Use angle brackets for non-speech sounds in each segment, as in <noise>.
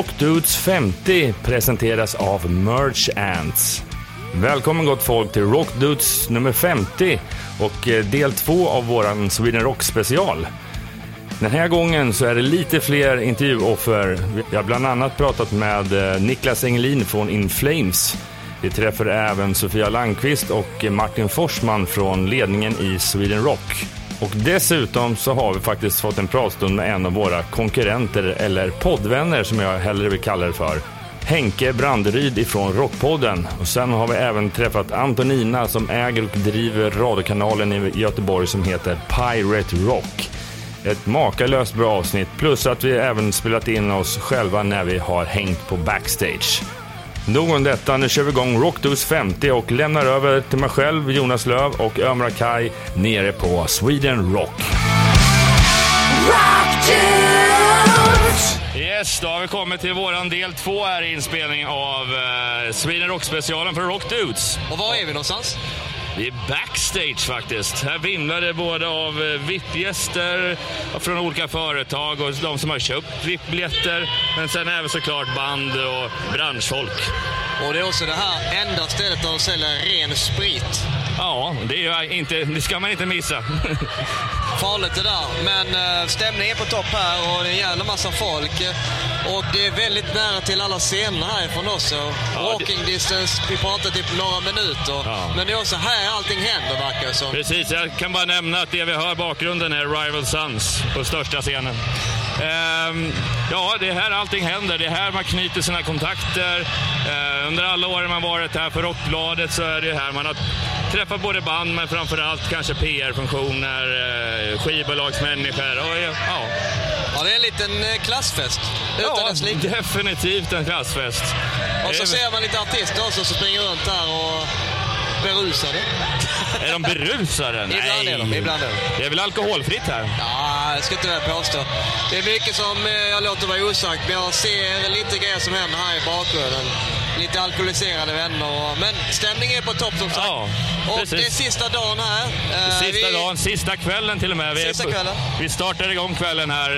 Rockdudes 50 presenteras av Merch Ants. Välkommen gott folk till Rockdudes nummer 50 och eh, del 2 av våran Sweden Rock special. Den här gången så är det lite fler intervjuoffer. Vi har bland annat pratat med eh, Niklas Engelin från In Flames. Vi träffar även Sofia Landqvist och eh, Martin Forsman från ledningen i Sweden Rock. Och dessutom så har vi faktiskt fått en pratstund med en av våra konkurrenter, eller poddvänner som jag hellre vill kalla det för. Henke Branderyd ifrån Rockpodden. Och sen har vi även träffat Antonina som äger och driver radiokanalen i Göteborg som heter Pirate Rock. Ett makalöst bra avsnitt, plus att vi även spelat in oss själva när vi har hängt på backstage. Nog om detta, nu kör vi igång Rockdos 50 och lämnar över till mig själv, Jonas Löv och Ömra Kai nere på Sweden Rock. Yes, då har vi kommit till våran del två här i inspelning av uh, Sweden Rock-specialen för Rock Dudes. Och var är vi någonstans? Vi är backstage faktiskt. Här vimlar det både av eh, VIP-gäster från olika företag och de som har köpt VIP-biljetter. Men sen även såklart band och branschfolk. Och det är också det här enda stället där de säljer ren sprit. Ja, det, är inte, det ska man inte missa. <laughs> Farligt det där. Men uh, stämningen är på topp här och det är en jävla massa folk. Och det är väldigt nära till alla scener härifrån också. Ja, Walking det... distance, vi pratar typ några minuter. Ja. Men det är också här allting händer verkar som. Precis, jag kan bara nämna att det vi hör i bakgrunden är Rival Sons på största scenen. Um, ja, det är här allting händer. Det är här man knyter sina kontakter. Uh, under alla åren man varit här för Rockbladet så är det här man har träffat både band men framförallt kanske PR-funktioner, uh, skivbolagsmänniskor och ja. Ja, det är en liten eh, klassfest. Utan ja, dess definitivt en klassfest. Och så ser man lite artister också som springer runt här och berusade. <laughs> Är de berusade? Nej. Ibland är de. Ibland är de. Det är väl alkoholfritt här? Ja, det ska inte väl påstå. Det är mycket som eh, jag låter vara osagt, men jag ser lite grejer som händer här i bakgrunden. Lite alkoholiserade vänner. Men stämningen är på topp som sagt. Ja, och det är sista dagen här. Eh, sista vi... dagen, sista kvällen till och med. Vi, sista kvällen. vi startar igång kvällen här.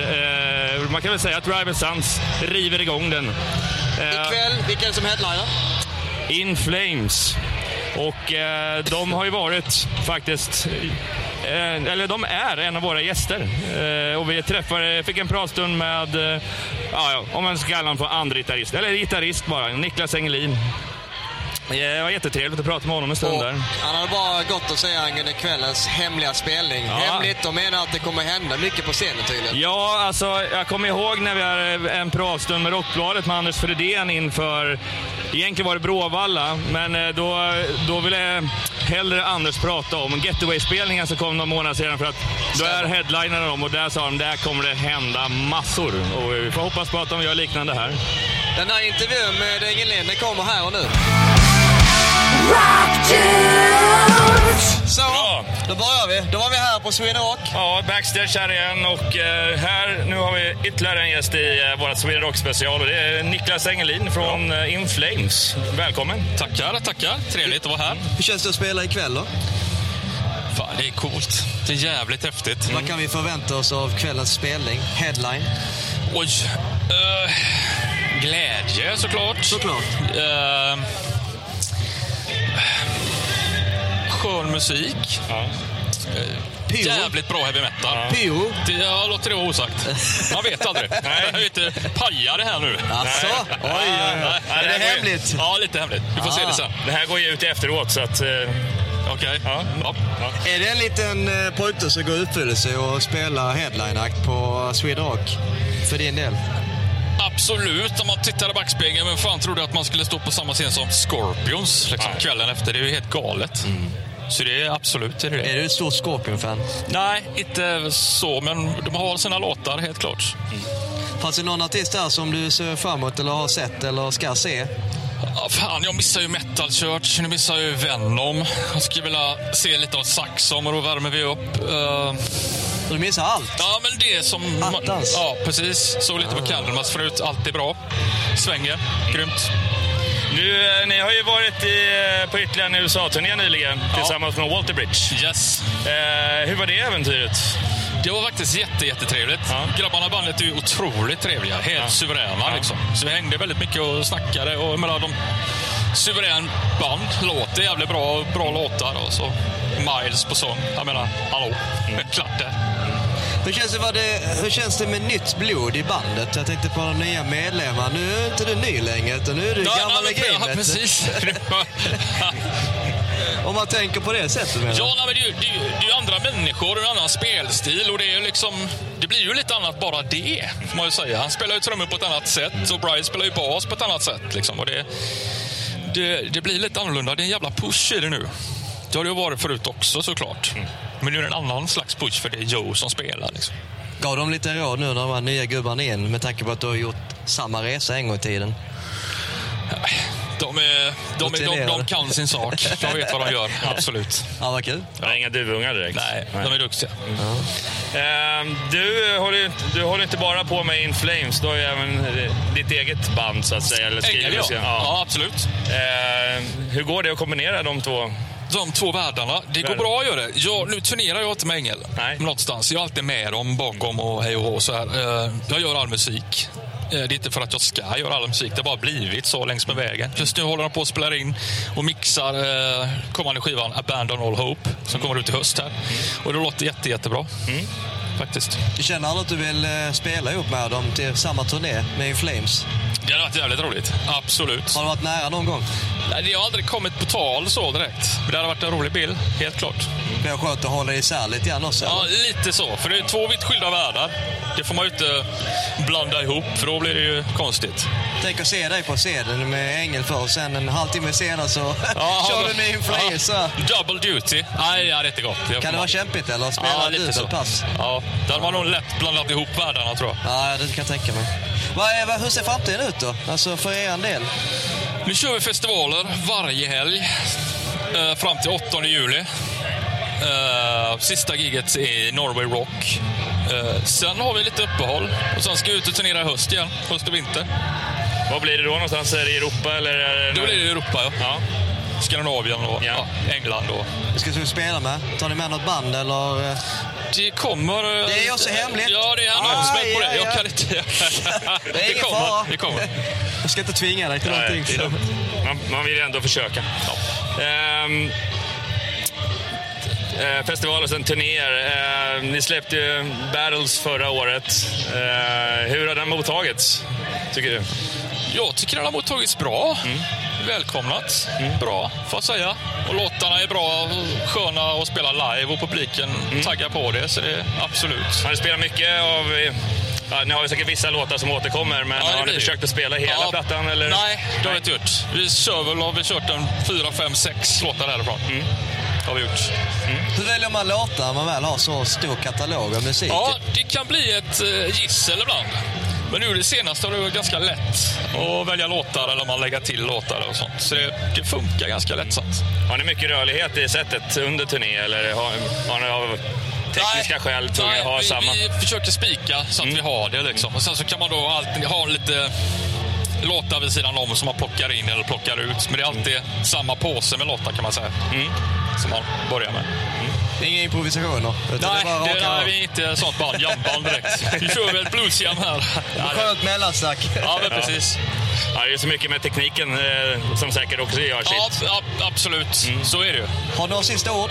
Eh, man kan väl säga att Rival Sons river igång den. Ikväll, vilka är det som headliner? In Flames. Och eh, de har ju varit faktiskt eh, eller de är en av våra gäster. Eh, och vi träffade, fick en pratstund med, eh, ja, om man ska kalla honom för andra gitarrist, eller gitarrist bara, Niklas Engelin. Det var jättetrevligt att prata med honom en stund och där. Han hade bara gått och säga angående kvällens hemliga spelning. Ja. Hemligt, de menar att det kommer hända mycket på scenen tydligen. Ja, alltså jag kommer ihåg när vi hade en pratstund med Rockbladet med Anders Fredén inför Egentligen var det Bråvalla, men eh, då, då ville hellre Anders prata om Getaway-spelningen som kom några månader sedan för att då är headlinerna de och där sa de där kommer det hända massor. Och vi får hoppas på att de gör liknande här. Den här intervjun med Engelin, den kommer här och nu. Så, då börjar vi. Då var vi här på Sweden Rock. Ja, backstage här igen och eh, här nu har vi ytterligare en gäst i eh, vårt Sweden Rock special och det är Niklas Engelin från ja. Eh, In Flames. Välkommen! Tackar, tackar. Trevligt att vara här. Hur känns det att spela ikväll då? Fan, det är coolt. Det är jävligt häftigt. Mm. Vad kan vi förvänta oss av kvällens spelning? Headline? Oj. Uh, glädje såklart. Såklart. Uh, skön musik. Ja. Pyro. Jävligt bra heavy metal. Ja. Pyro? Det, jag låter det vara osagt. Man vet aldrig. <laughs> Nej. Jag är inte pajar det här nu. Alltså? Oj, oj, oj. Är det, det hemligt? Ja, lite hemligt. Vi får ah. se det sen. Det här går ju ut efteråt, så att... Uh... Okej. Okay. Ja. Ja. Ja. Är det en liten uh, pojke som går i uppfyllelse och spelar headline-akt på Sweden Rock? För din del? Absolut, om man tittar i backspegeln. Men fan trodde att man skulle stå på samma scen som Scorpions liksom, kvällen efter? Det är ju helt galet. Mm. Så det är absolut det är det. Är du ett stort Scorpion-fan? Nej, inte så, men de har sina låtar helt klart. Mm. Fanns det någon artist där som du ser fram emot eller har sett eller ska se? Ja, fan, jag missar ju Metal Church, nu missar jag ju Venom. Jag skulle vilja se lite av Saxon och då värmer vi upp. Uh... Du missar allt? Ja, men det som... Attans. Ja, precis. Såg lite på ah. Candlemas förut. Allt är bra. Svänger. Grymt. Nu, eh, ni har ju varit i, eh, på ytterligare en USA-turné nyligen ja. tillsammans med Walter Bridge. Yes. Eh, hur var det äventyret? Det var faktiskt jätte, jättetrevligt. Ja. Grabbarna i bandet är ju otroligt trevliga. Helt suveräna liksom. Så vi hängde väldigt mycket och snackade. Och menar, de, suverän band. Låter jävligt bra. Bra låtar. Och så Miles på sång. Jag menar, hallå. <laughs> Klart det. Hur känns det, vad det, hur känns det med nytt blod i bandet? Jag tänkte på de nya medlemmar. Nu är inte du ny längre, utan nu är du Ja, gammal i men- ja, gamet. precis. <laughs> Om man tänker på det sättet menar. Ja, nej, men det, är det, är ju- andra människor och en annan spelstil. Och det, är liksom, det blir ju lite annat bara det, får man ju säga. Han spelar ju trummor på ett annat sätt och Bryce spelar ju bas på ett annat sätt. Liksom. Och det, det, det blir lite annorlunda. Det är en jävla push i det nu. Det har det ju varit förut också såklart. Men nu är det en annan slags push för det är Joe som spelar. Liksom. Gav de lite råd nu när de här nya gubbarna in med tanke på att du har gjort samma resa en gång i tiden? De, är, de, är, de, de kan sin sak. De vet vad de gör, absolut. Ja, vad kul. Har inga duvungar direkt. Nej, de är duktiga. Ehm, du, håller, du håller inte bara på med In Flames, du har ju även eh, ditt eget band så att säga. Eller Ängel, ja. skriver, ja. absolut. Ehm, hur går det att kombinera de två? De två världarna. Det går bra att göra det. Jag, nu turnerar jag inte med Ängel. Nej. Någonstans. Jag är alltid med dem bakom och hej och hå. Så här. Eh, Jag gör all musik. Eh, Det är inte för att jag ska göra all musik. Det har bara blivit så längs med vägen. Just nu håller de på att spela in och mixar eh, kommande skivan Abandon All Hope som kommer ut i höst här. Och det låter jätte, jättebra. Faktiskt. Du känner aldrig att du vill spela ihop med dem till samma turné med In Flames? Det hade varit jävligt roligt. Absolut. Har du varit nära någon gång? Nej, Det har aldrig kommit på tal så direkt. Men det hade varit en rolig bild, helt klart. Det är skönt att hålla isär lite grann också. Ja, eller? lite så. För det är två vitt skilda världar. Det får man ju inte blanda ihop, för då blir det ju konstigt. Tänk att se dig på scenen med Ängel för och sen en halvtimme senare så <laughs> <laughs> kör du med In Flames. Ja, Ja. double duty. Nej, det hade inte gått. Det Kan det vara kämpigt eller? Spela Ja, lite så. dubbelpass? Ja, då hade man nog lätt blandat ihop världarna, tror jag. Ja, det kan jag tänka mig. Är, vad, hur ser framtiden ut då? Alltså för er del? Nu kör vi festivaler varje helg eh, fram till 8 juli. Eh, sista giget är Norway Rock. Eh, sen har vi lite uppehåll och sen ska vi ut och turnera i höst igen. Höst och vinter. Vad blir det då någonstans? Är det Europa eller? Är det Då blir det Europa, ja. Ja. Skandinavien och Ja. ja. England. Och. Ska du spela med? Tar ni med något band eller? Eh? Det kommer... eh, Det är också hemligt. Ja, det är Aj, announcement på det. Jag kan inte... <laughs> Det är ingen kommer. fara. Det kommer. Jag ska inte tvinga dig till Nej, någonting. det man, man vill ju ändå försöka. Ehm, eh, festival och sen turnéer. Eh, ni släppte ju Battles förra året. Eh, hur har den mottagits, tycker du? Jag tycker den har mottagits bra. Välkomnat. Bra, får jag säga. Och låtarna är bra, och sköna att spela live och publiken taggar på det. Så det är absolut. Har ni spelat mycket av... eh, Ja, ni har ju säkert vissa låtar som återkommer, men Ja, har ni försökt att spela hela Ja, plattan? Eller? Nej, det har vi inte gjort. Vi kör väl, har vi kört en fyra, fem, sex låtar därifrån. har vi gjort. Hur väljer man låtar när man väl har så stor katalog av musik? Ja, det kan bli ett eh, gissel ibland. Men nu det senaste har det varit ganska lätt att välja låtar eller man lägga till låtar och sånt. Så det, det funkar ganska lättsamt. Har ni mycket rörlighet i sättet under turné, eller har, har ni av tekniska skäl tvungna att ha vi, samma? vi försöker spika så att vi har det. Liksom. Och sen så kan man då alltid ha lite låtar vid sidan om som man plockar in eller plockar ut. Men det är alltid samma påse med låtar kan man säga. Som man börjar med. Inga improvisationer? Utan Nej, det bara rör. vi är inte sånt band, jamband direkt. Vi kör väl bluesjam här. Ja, det- Skönt mellansnack. Ja, men precis. Ja, det är så mycket med tekniken eh, som säkert också gör Ja, sitt. ab- absolut. Så är det ju. Har du några sista ord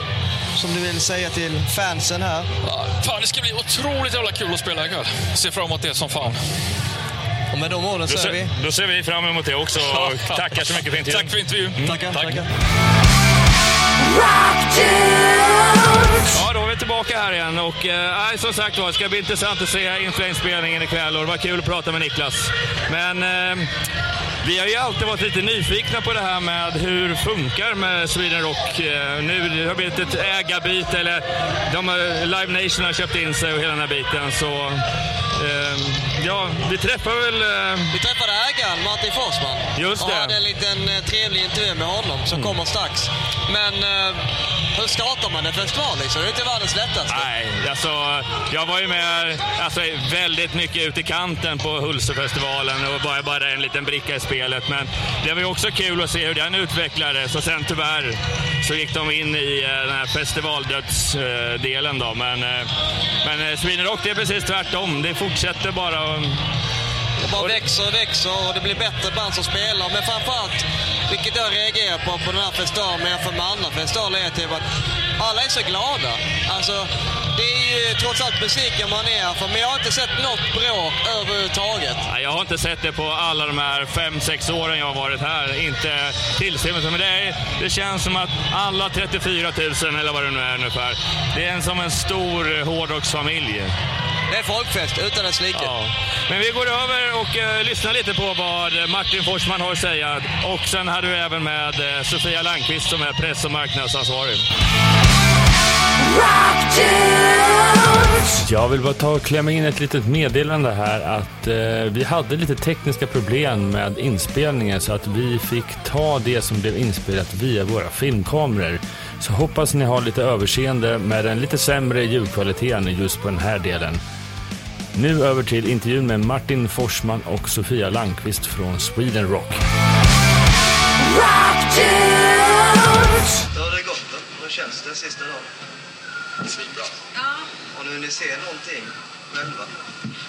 som du vill säga till fansen här? Ja, Fan, det ska bli otroligt jävla kul att spela ikväll. Ser fram emot det som fan. Och med de orden Då så är vi... ser, då ser vi fram emot det också och <laughs> tackar så mycket för intervjun. Tack för intervjun. Tackar, Tack. tackar. Ja, då är vi tillbaka här igen och eh, som sagt var, det ska bli intressant att se inför inspelningen ikväll och det var kul att prata med Niklas. Men eh, vi har ju alltid varit lite nyfikna på det här med hur det funkar med Sweden Rock. Eh, nu det har blivit ett ägarbyte, eller de, Live Nation har köpt in sig och hela den här biten. Så eh, ja, vi träffar väl... Eh, Vi träffade ägaren Martin Forsman Just och det. hade en liten trevlig intervju med honom som kommer strax. Men hur startar man en festival liksom? Det är inte världens lättaste. Nej, alltså, jag var ju med alltså, väldigt mycket ute i kanten på Hultsfredfestivalen och var bara en liten bricka i spelet. Men det var ju också kul att se hur den utvecklades och sen tyvärr så gick de in i eh, den här festivaldödsdelen då. Men, eh, men eh, Sweden Rock, det är precis tvärtom. Det fortsätter bara. Det bara växer och växer och det blir bättre band som spelar. Men framförallt, vilket jag reagerar på på den här festivalen jämfört med andra festivaler, är typ att alla är så glada. Alltså, det är ju trots allt musiken man är här för, men jag har inte sett något bråk överhuvudtaget. Jag har inte sett det på alla de här fem sex åren jag har varit här. Inte tillstymmelse, men det, är, det känns som att alla 34 000, eller vad det nu är ungefär, det är en, som en stor eh, hårdrocksfamilj. Det är folkfest utan dess like. Ja. Men vi går över och uh, lyssnar lite på vad Martin Forsman har att säga. Och sen hade vi även med uh, Sofia Landqvist som är press och marknadsansvarig. Jag vill bara ta och klämma in ett litet meddelande här att eh, vi hade lite tekniska problem med inspelningen så att vi fick ta det som blev inspelat via våra filmkameror. Så hoppas ni har lite överseende med den lite sämre ljudkvaliteten just på den här delen. Nu över till intervjun med Martin Forsman och Sofia Landqvist från Sweden Rock. Rock Hur har det gått då? Hur känns det sista dagen? Svinbra. Ja. Har ni hunnit se någonting själva?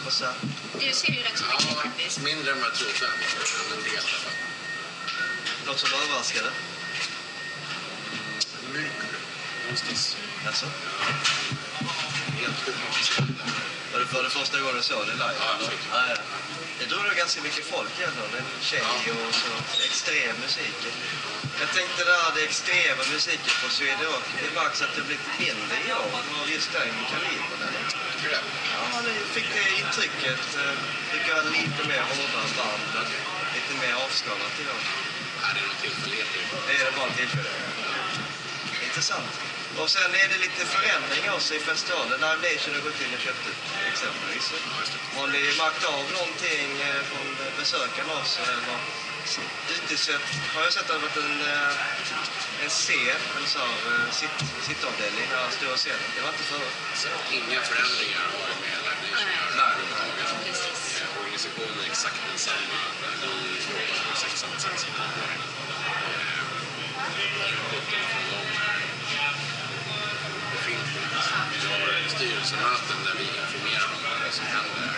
så... Du ser ju rätt så mycket ja, faktiskt. Mindre än vad jag trodde. Men en del i alla fall. Något som överraskade? Myrkur. Någonstans. Alltså? Ja. Helt sjukt. Var det, första gången du såg det live? Ja. Det drog nog ganska mycket folk ändå. En tjej och så extrem musik. Jag tänkte där det extrema musiken på Sweden Rock. Det märks att det blivit mindre i år just den kalibern. Ja, man fick det intrycket. Fick göra lite mer hårdare band. Lite mer avskalat i år. Ja, det är nog tillfällighet. Det är bara tillfälligt. Intressant. Och sen är det lite förändring också i festivalen. Live Nation har gått in och köpt ut exempelvis. Har ni märkt av någonting eh, från besökarna också? Eller utesett, har jag sett att det har varit en, eh, en scen, här eh, sitt, sittavdelning, den här stora scenen. Det var inte förut. Inga förändringar har varit med Live Nation överhuvudtaget. Organisationen är exakt densamma. Vi jobbar på exakt samma sätt som tidigare. Inputen från dem styrelsemöten där vi informerar om vad som händer.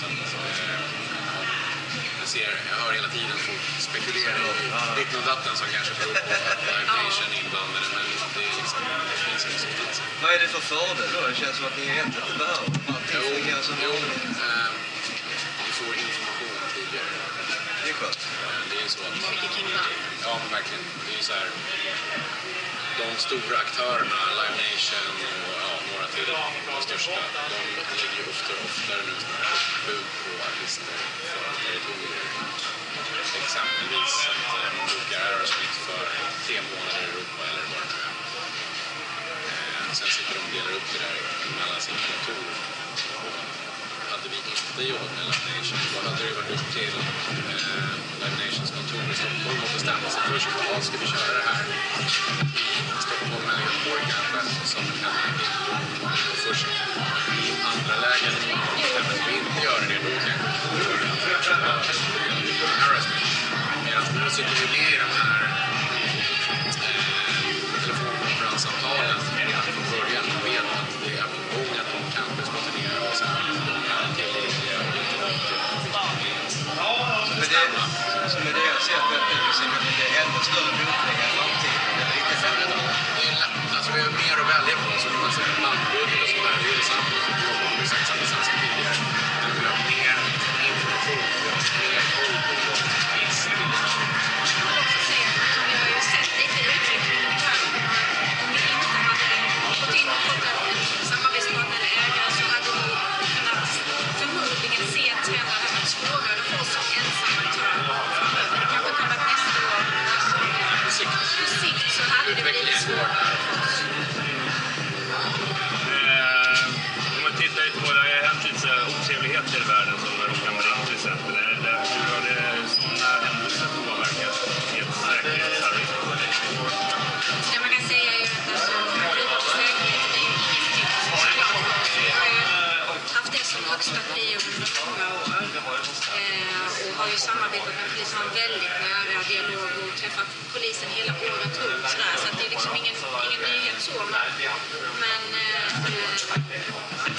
Så eh, jag, ser, jag hör hela tiden folk spekulera i ditten och datten som kanske beror på att Live Nation är inblandade, men det, är liksom, det finns ingen substans. Vad är det för fördel då? Det känns som att ni egentligen inte behöver jo, eh, vi får information tidigare. Det är skönt. Det är så att... Ja, men verkligen. Det är så här de stora aktörerna, Live Nation och ja, några till, de största, de lägger ju oftare och oftare nu bud på artister för territorier. Exempelvis att man bokar Aerosmith för tre månader i Europa eller vad det nu är. Sen sitter de och delar upp det där mellan sina kontor i år med Live Nation då hade det varit upp till eh, Live Nations kontor i Stockholm att bestämma sig först. Vad ska vi köra det här i Stockholm eller Göteborg kanske som kan hemläge? Först i andra lägen Om vi inte gör det då kanske vi köra Aerosmith. Medan nu sitter vi med i de här eh, telefonkonferenssamtalen redan från början som med det jag ser att det är ännu större bokningar i framtiden. Det är riktigt häftigt. Lätt. Alltså, vi har mer att välja på. Så man säger bandbudget och sådär. Det är detsamma. Vi jobbar samma tidigare. Men vi har mer information. Vi har mer koll på träffat polisen hela året runt. Så, där, Så att det är liksom ingen, ingen nyhet så. Men, men eh,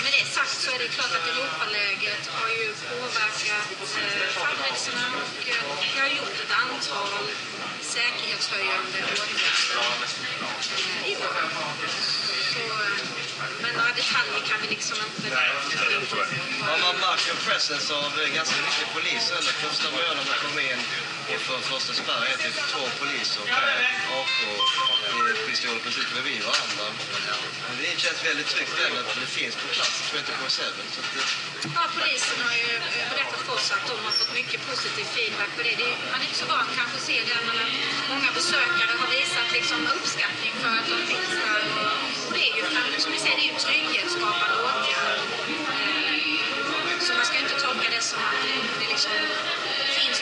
med det sagt så är det klart att Europaläget har ju påverkat eh, förberedelserna och eh, jag har gjort ett antal säkerhetshöjande åtgärder eh, i år. Eh, men några detaljer kan vi liksom inte... Nej, det förstår jag. Ja, man märker en presence av eh, ganska mycket poliser. Eller första början när man in? In inför första spärren är typ två poliser med AK-pistoler precis bredvid varandra. Men det känns väldigt tryggt ändå att det finns på plats 24-7. Det, Ja, polisen har ju eh, berättat för oss att de har fått mycket positiv feedback på det. det är, man är inte så van kanske att se det, men många besökare har visat liksom uppskattning för att de finns där. Och det är ju, alltså, som ni säger, det är ju trygghetsskapande åtgärder. Eh, så man ska inte tolka det som att det, det liksom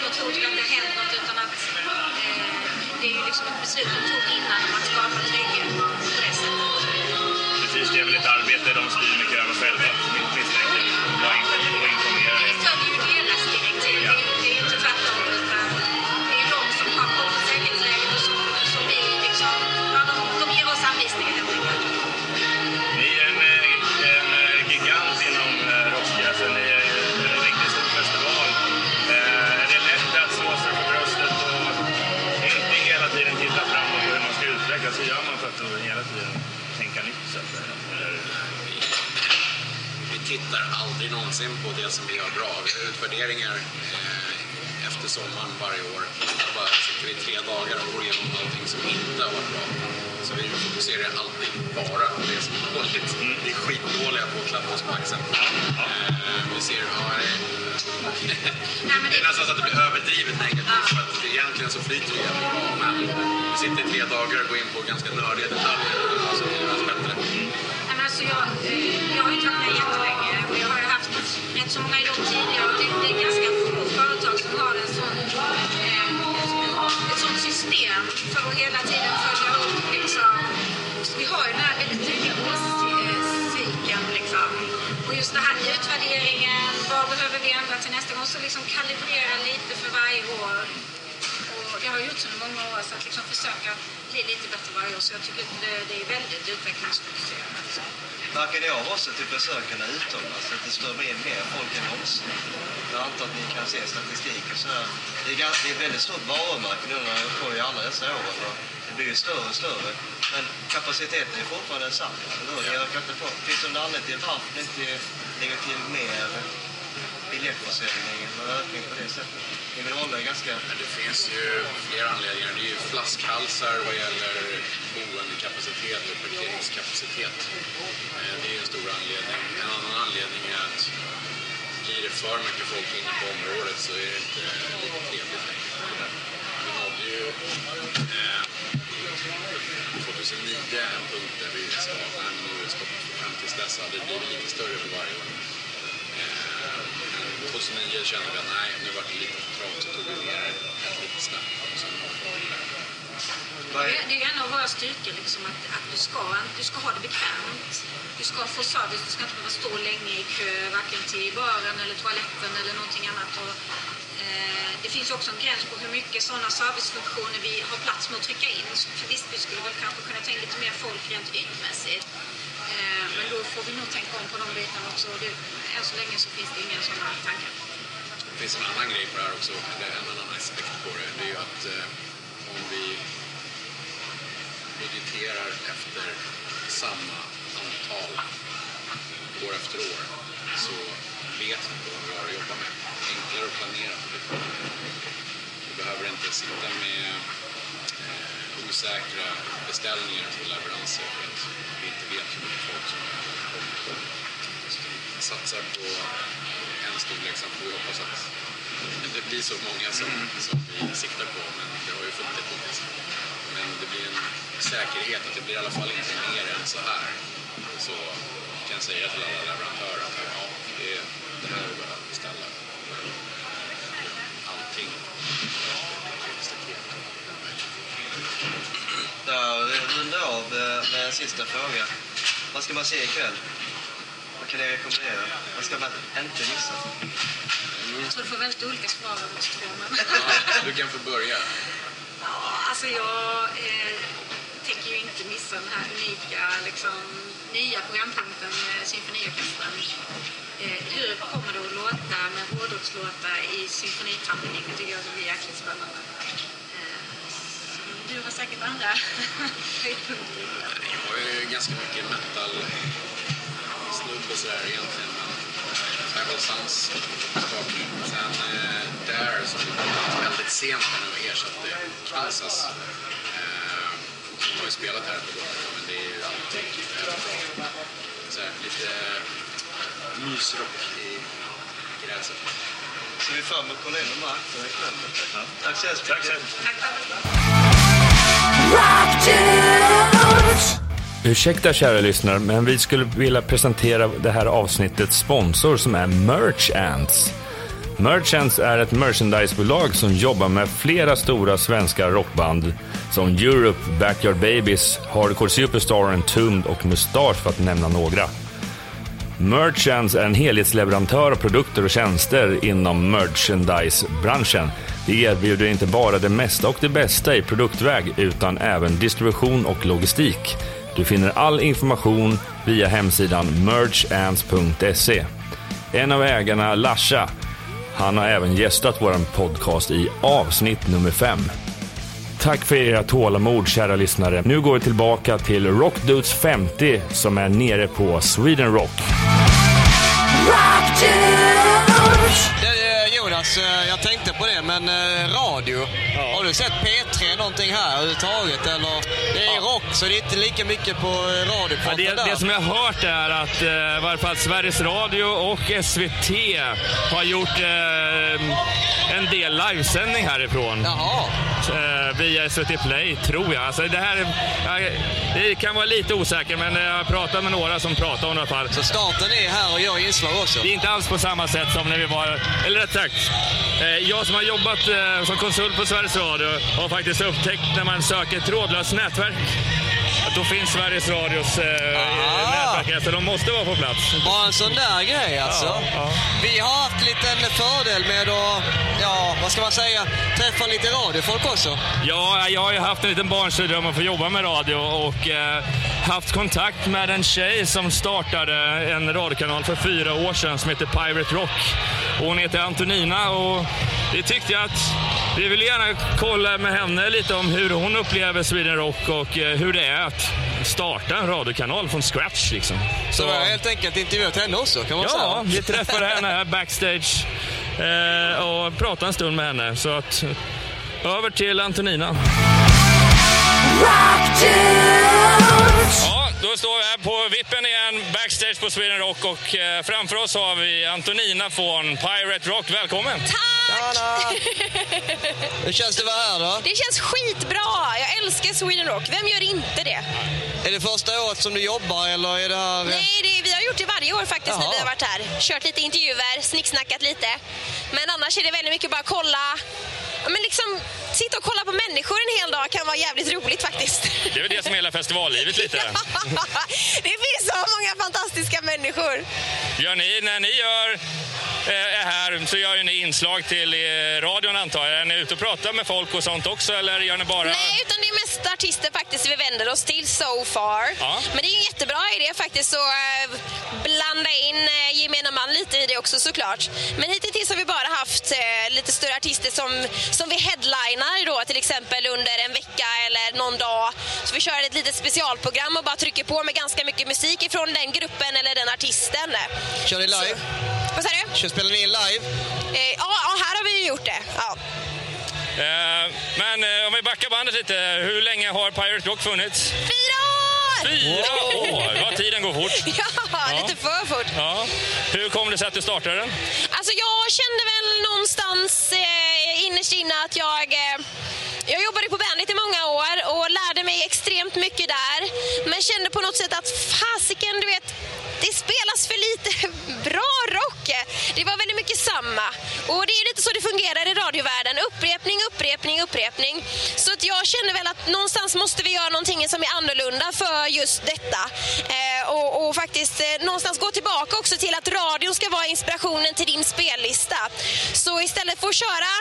finns något att det har hänt något, utan att eh, det är ju liksom ett beslut de tog innan om att skapa trygghet på det sättet. Precis, det är väl ett arbete de styr mycket över själva, så flyter det jävligt bra. Men vi sitter i tre dagar och går in på ganska nördiga detaljer så blir bättre. men alltså jag, eh, jag har ju tagit mig jättelänge och jag har ju haft rätt så många jobb tidigare. Och det, det är ganska få företag som har en sån, eh, ett sånt system för att hela tiden följa upp. Liksom. Vi har ju den här väldigt tydliga årscykeln. Liksom. Och just det här utvärderingen, vad behöver vi ändra till nästa gång? Så liksom kalibrera lite för varje år jag har gjort så många år, så att liksom försöka bli lite bättre varje år. Så jag tycker att det, det är väldigt utvecklingsfokuserat. Märker ni av också till typ besökarna utomlands att det strömmar in mer folk än någonsin? Jag antar att ni kan se statistik och sådär. Det är, ganska, det är ett väldigt stort varumärke nu när jag får i alla dessa år. Och det blir ju större och större. Men kapaciteten är fortfarande densamma. eller hur? Ni ökar inte på. Finns det någon anledning till varför ni inte lägger till mer biljettförsäljning eller ökning på det sättet? Mineraler är ganska... Men det finns ju flera anledningar. Det är ju flaskhalsar vad gäller boendekapacitet och parkeringskapacitet. Eh, det är en stor anledning. En annan anledning är att blir det för mycket folk inne på området så är det inte lika trevligt längre. Vi nådde ju eh, 2009 en punkt där vi sa att nu är stopp fram tills dess hade det blivit lite större för varje år. 2009 kände vi att nej, nu var det lite för trångt så tog vi ner det lite snabbt. Det är, det är en av våra styrkor, liksom, att, att du, ska, du ska ha det bekvämt. Du ska få service, du ska inte behöva stå länge i kö, varken till baren eller toaletten eller någonting annat. Och, eh, det finns också en gräns på hur mycket sådana servicefunktioner vi har plats med att trycka in. För visst, vi skulle väl kanske kunna ta in lite mer folk rent ytmässigt. Eh, men då får vi nog tänka om på de bitarna också. Det, än så länge så finns det inga sådana tankar. Det finns en annan grej på det här också, eller en annan aspekt på det. Det är ju att eh, om vi budgeterar efter samma antal år efter år så vet vi vad vi har att jobba med. Enklare att planera för det. Vi behöver inte sitta med osäkra beställningar på leveranser för att vi inte vet hur mycket folk som kommer. Vi satsar på en storlek, sen får vi hoppas att det blir så många som, som vi siktar på, men det har ju funnits hittills. Men det blir en säkerhet att det blir i alla fall inte mer än så här. Så kan jag säga till alla leverantörer att ja, det är det här vi behöver beställa. Allting. Staket. där rundar av eh, med en sista fråga. Vad ska man se ikväll? Vad kan jag rekommendera. Vad ska man inte missa? Jag tror du får väldigt olika svar av oss två. Du kan få börja. Ja, alltså jag eh, tänker ju inte missa den här unika liksom, nya programpunkten med symfoniorkestern. Eh, hur kommer det att låta med hårdrockslåtar i symfonitappning? Det tycker jag ska bli jäkligt spännande. Eh, du har säkert andra höjdpunkter. Jag har ju ganska mycket metal snubbe sådär egentligen. Men Tribal Sons. Sen eh, Dare som kom väldigt sent nu och ersatte Kansas. Eh, de har ju spelat här på Gotland men det är ju alltid väldigt bra. Såhär, lite mysrock i gräset. Så vi är fram emot Cornelius Mark den här kvällen. Tack så hemskt Tack så mycket. Ursäkta kära lyssnare, men vi skulle vilja presentera det här avsnittets sponsor som är Merch Ants. Merch Ants är ett merchandisebolag som jobbar med flera stora svenska rockband som Europe, Backyard Babies, Hardcore Superstar, Entombed och Mustasch för att nämna några. Merchants är en helhetsleverantör av produkter och tjänster inom merchandise-branschen. De erbjuder inte bara det mesta och det bästa i produktväg utan även distribution och logistik. Du finner all information via hemsidan merchants.se. En av ägarna, Lasha, han har även gästat vår podcast i avsnitt nummer 5. Tack för era tålamod, kära lyssnare. Nu går vi tillbaka till Rockdudes 50 som är nere på Sweden Rock. Det, eh, Jonas, eh, jag tänkte på det, men eh, radio. Har du sett P3 någonting här överhuvudtaget? Eller? Det är rock, så det är inte lika mycket på eh, Ja, radiofronten det, där. det som jag har hört är att eh, i varje fall Sveriges Radio och SVT har gjort eh, en del livesändning härifrån. Jaha. Eh, via SVT Play, tror jag. Alltså, det, här, är- jag, det kan vara lite osäkert, men jag har pratat med några som pratar om det i alla fall. Så staten är här och gör inslag också? Det är inte alls på samma sätt som när vi var... Eller rätt sagt, eh, jag som har jobbat eh, som konsult på Sveriges Radio har faktiskt upptäckt när man söker trådlöst nätverk då finns Sveriges Radios eh, här, så de måste vara på plats. Bara en sån där grej alltså. Ja, ja. Vi har haft en liten fördel med att, ja, vad ska man säga, träffa lite radiofolk också. Ja, jag har ju haft en liten barnsdröm att få jobba med radio och eh, haft kontakt med en tjej som startade en radiokanal för fyra år sedan som heter Pirate Rock. Och hon heter Antonina och det tyckte att vi vill gärna kolla med henne lite om hur hon upplever Sweden Rock och eh, hur det är att starta en radiokanal från scratch. Liksom. Så vi har helt enkelt intervjuat henne också kan man Ja, säga. vi träffade <laughs> henne här backstage eh, och pratade en stund med henne. Så att, över till Antonina. Ja, då står vi här på vippen igen, backstage på Sweden Rock och eh, framför oss har vi Antonina från Pirate Rock. Välkommen! Tack! Hur känns det att vara här då? Det känns skitbra! Jag älskar Sweden Rock. Vem gör inte det? Är det första året som du jobbar eller är det här... Nej, det, vi har gjort det varje år faktiskt när Jaha. vi har varit här. Kört lite intervjuer, snicksnackat lite. Men annars är det väldigt mycket bara kolla. Men liksom, sitta och kolla på människor en hel dag kan vara jävligt roligt faktiskt. Det är väl det som är hela festivallivet lite. <laughs> det finns många fantastiska människor. Gör ni, när ni gör eh, är här så gör ni inslag till radion antar jag. Är ni ute och pratar med folk och sånt också eller gör ni bara... Nej, utan det är mest artister faktiskt vi vänder oss till so far. Ja. Men det är en jättebra idé faktiskt att eh, blanda in eh, gemene man lite i det också såklart. Men hittills har vi bara haft lite större artister som, som vi headlinar då till exempel under en vecka eller någon dag. Så vi kör ett litet specialprogram och bara trycker på med ganska mycket musik ifrån den gruppen eller den artisten. Kör ni live? Vad sa du? Kör, spelar ni in live? Eh, ja, ja, här har vi ju gjort det. Ja. Eh, men eh, om vi backar bandet lite, hur länge har Pirate Rock funnits? Fyra år! Fyra år! Vad tiden går fort. <laughs> Ja, lite för fort. Ja. Hur kom det sig att du startade den? Alltså jag kände väl någonstans eh, innerst inne att jag... Eh, jag jobbade på Bandit i många år och lärde mig extremt mycket där. Men kände på något sätt att fasiken, du vet, det spelas för lite <laughs> bra rock. Det var väldigt mycket samma. Och det är lite så det fungerar i radiovärlden. Upprepning, upprepning, upprepning. Så att jag känner väl att någonstans måste vi göra någonting som är annorlunda för just detta. Eh, och, och faktiskt eh, någonstans gå tillbaka också till att radion ska vara inspirationen till din spellista. Så istället för att köra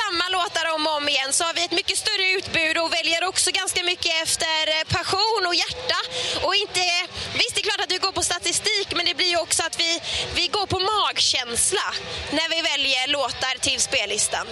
samma låtar om och om igen så har vi ett mycket större utbud och väljer också ganska mycket efter eh, passion och hjärta. Och inte, visst, det är klart att vi går på statistik men det blir ju också att vi, vi går på magkänsla när vi väljer låtar till spellistan.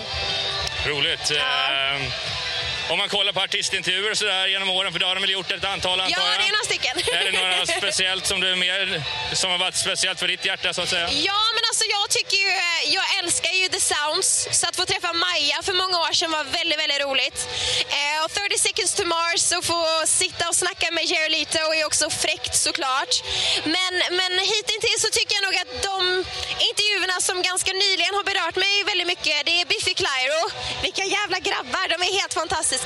Roligt. Eh, om man kollar på artistintervjuer och så där genom åren, för det har de väl gjort ett antal antar Ja, det är några stycken. Är det några <laughs> speciellt som, du är mer, som har varit speciellt för ditt hjärta så att säga? Ja, men alltså jag tycker ju, jag älskar ju The Sounds. Så att få träffa Maja för många år sedan var väldigt, väldigt roligt. Eh, och 30 Seconds to Mars och få sitta och snacka med Jared Leto är också fräckt såklart. Men, men hittills så tycker jag nog att de intervjuerna som ganska nyligen har berört mig väldigt mycket, det är Biffy Clyro. Vilka jävla grabbar, de är helt fantastiska.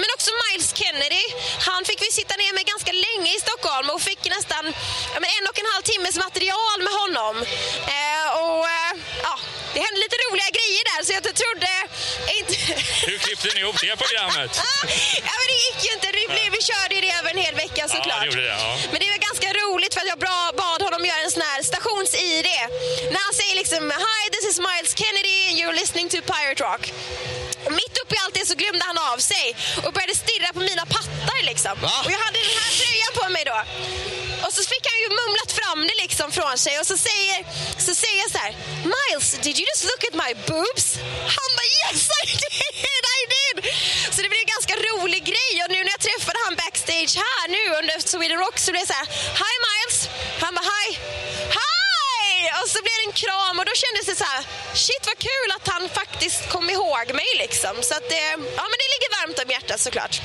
Men också Miles Kennedy. Han fick vi sitta ner med ganska länge i Stockholm och fick nästan ja, en och en halv timmes material med honom. Eh, och eh, ja, det hände lite roliga grejer där så jag trodde inte... <laughs> Hur klippte ni ihop det programmet? <laughs> ja, men det gick ju inte. Det blev, vi körde det över en hel vecka såklart. det gjorde det, ja. Men det var ganska roligt för att jag bad honom göra en sån här stations-ID. När han säger liksom Hi, this is Miles Kennedy and you're listening to Pirate Rock. Och mitt uppe i allt det så glömde han av sig och började stirra på mina pattar liksom. Va? Och jag hade den här tröjan på mig då. Och så fick han ju mumlat fram det liksom från sig och så säger, så säger jag så här Miles, did you just look at my boobs? Han bara yes I did, I did! Så det blev en ganska rolig grej och nu när jag träffade han backstage här nu under Sweden Rock så blev det så här Hi Miles! Han bara hi! Hi! Kram och då kändes det så här shit vad kul att han faktiskt kom ihåg mig liksom. Så att det, ja men det ligger varmt om hjärtat såklart.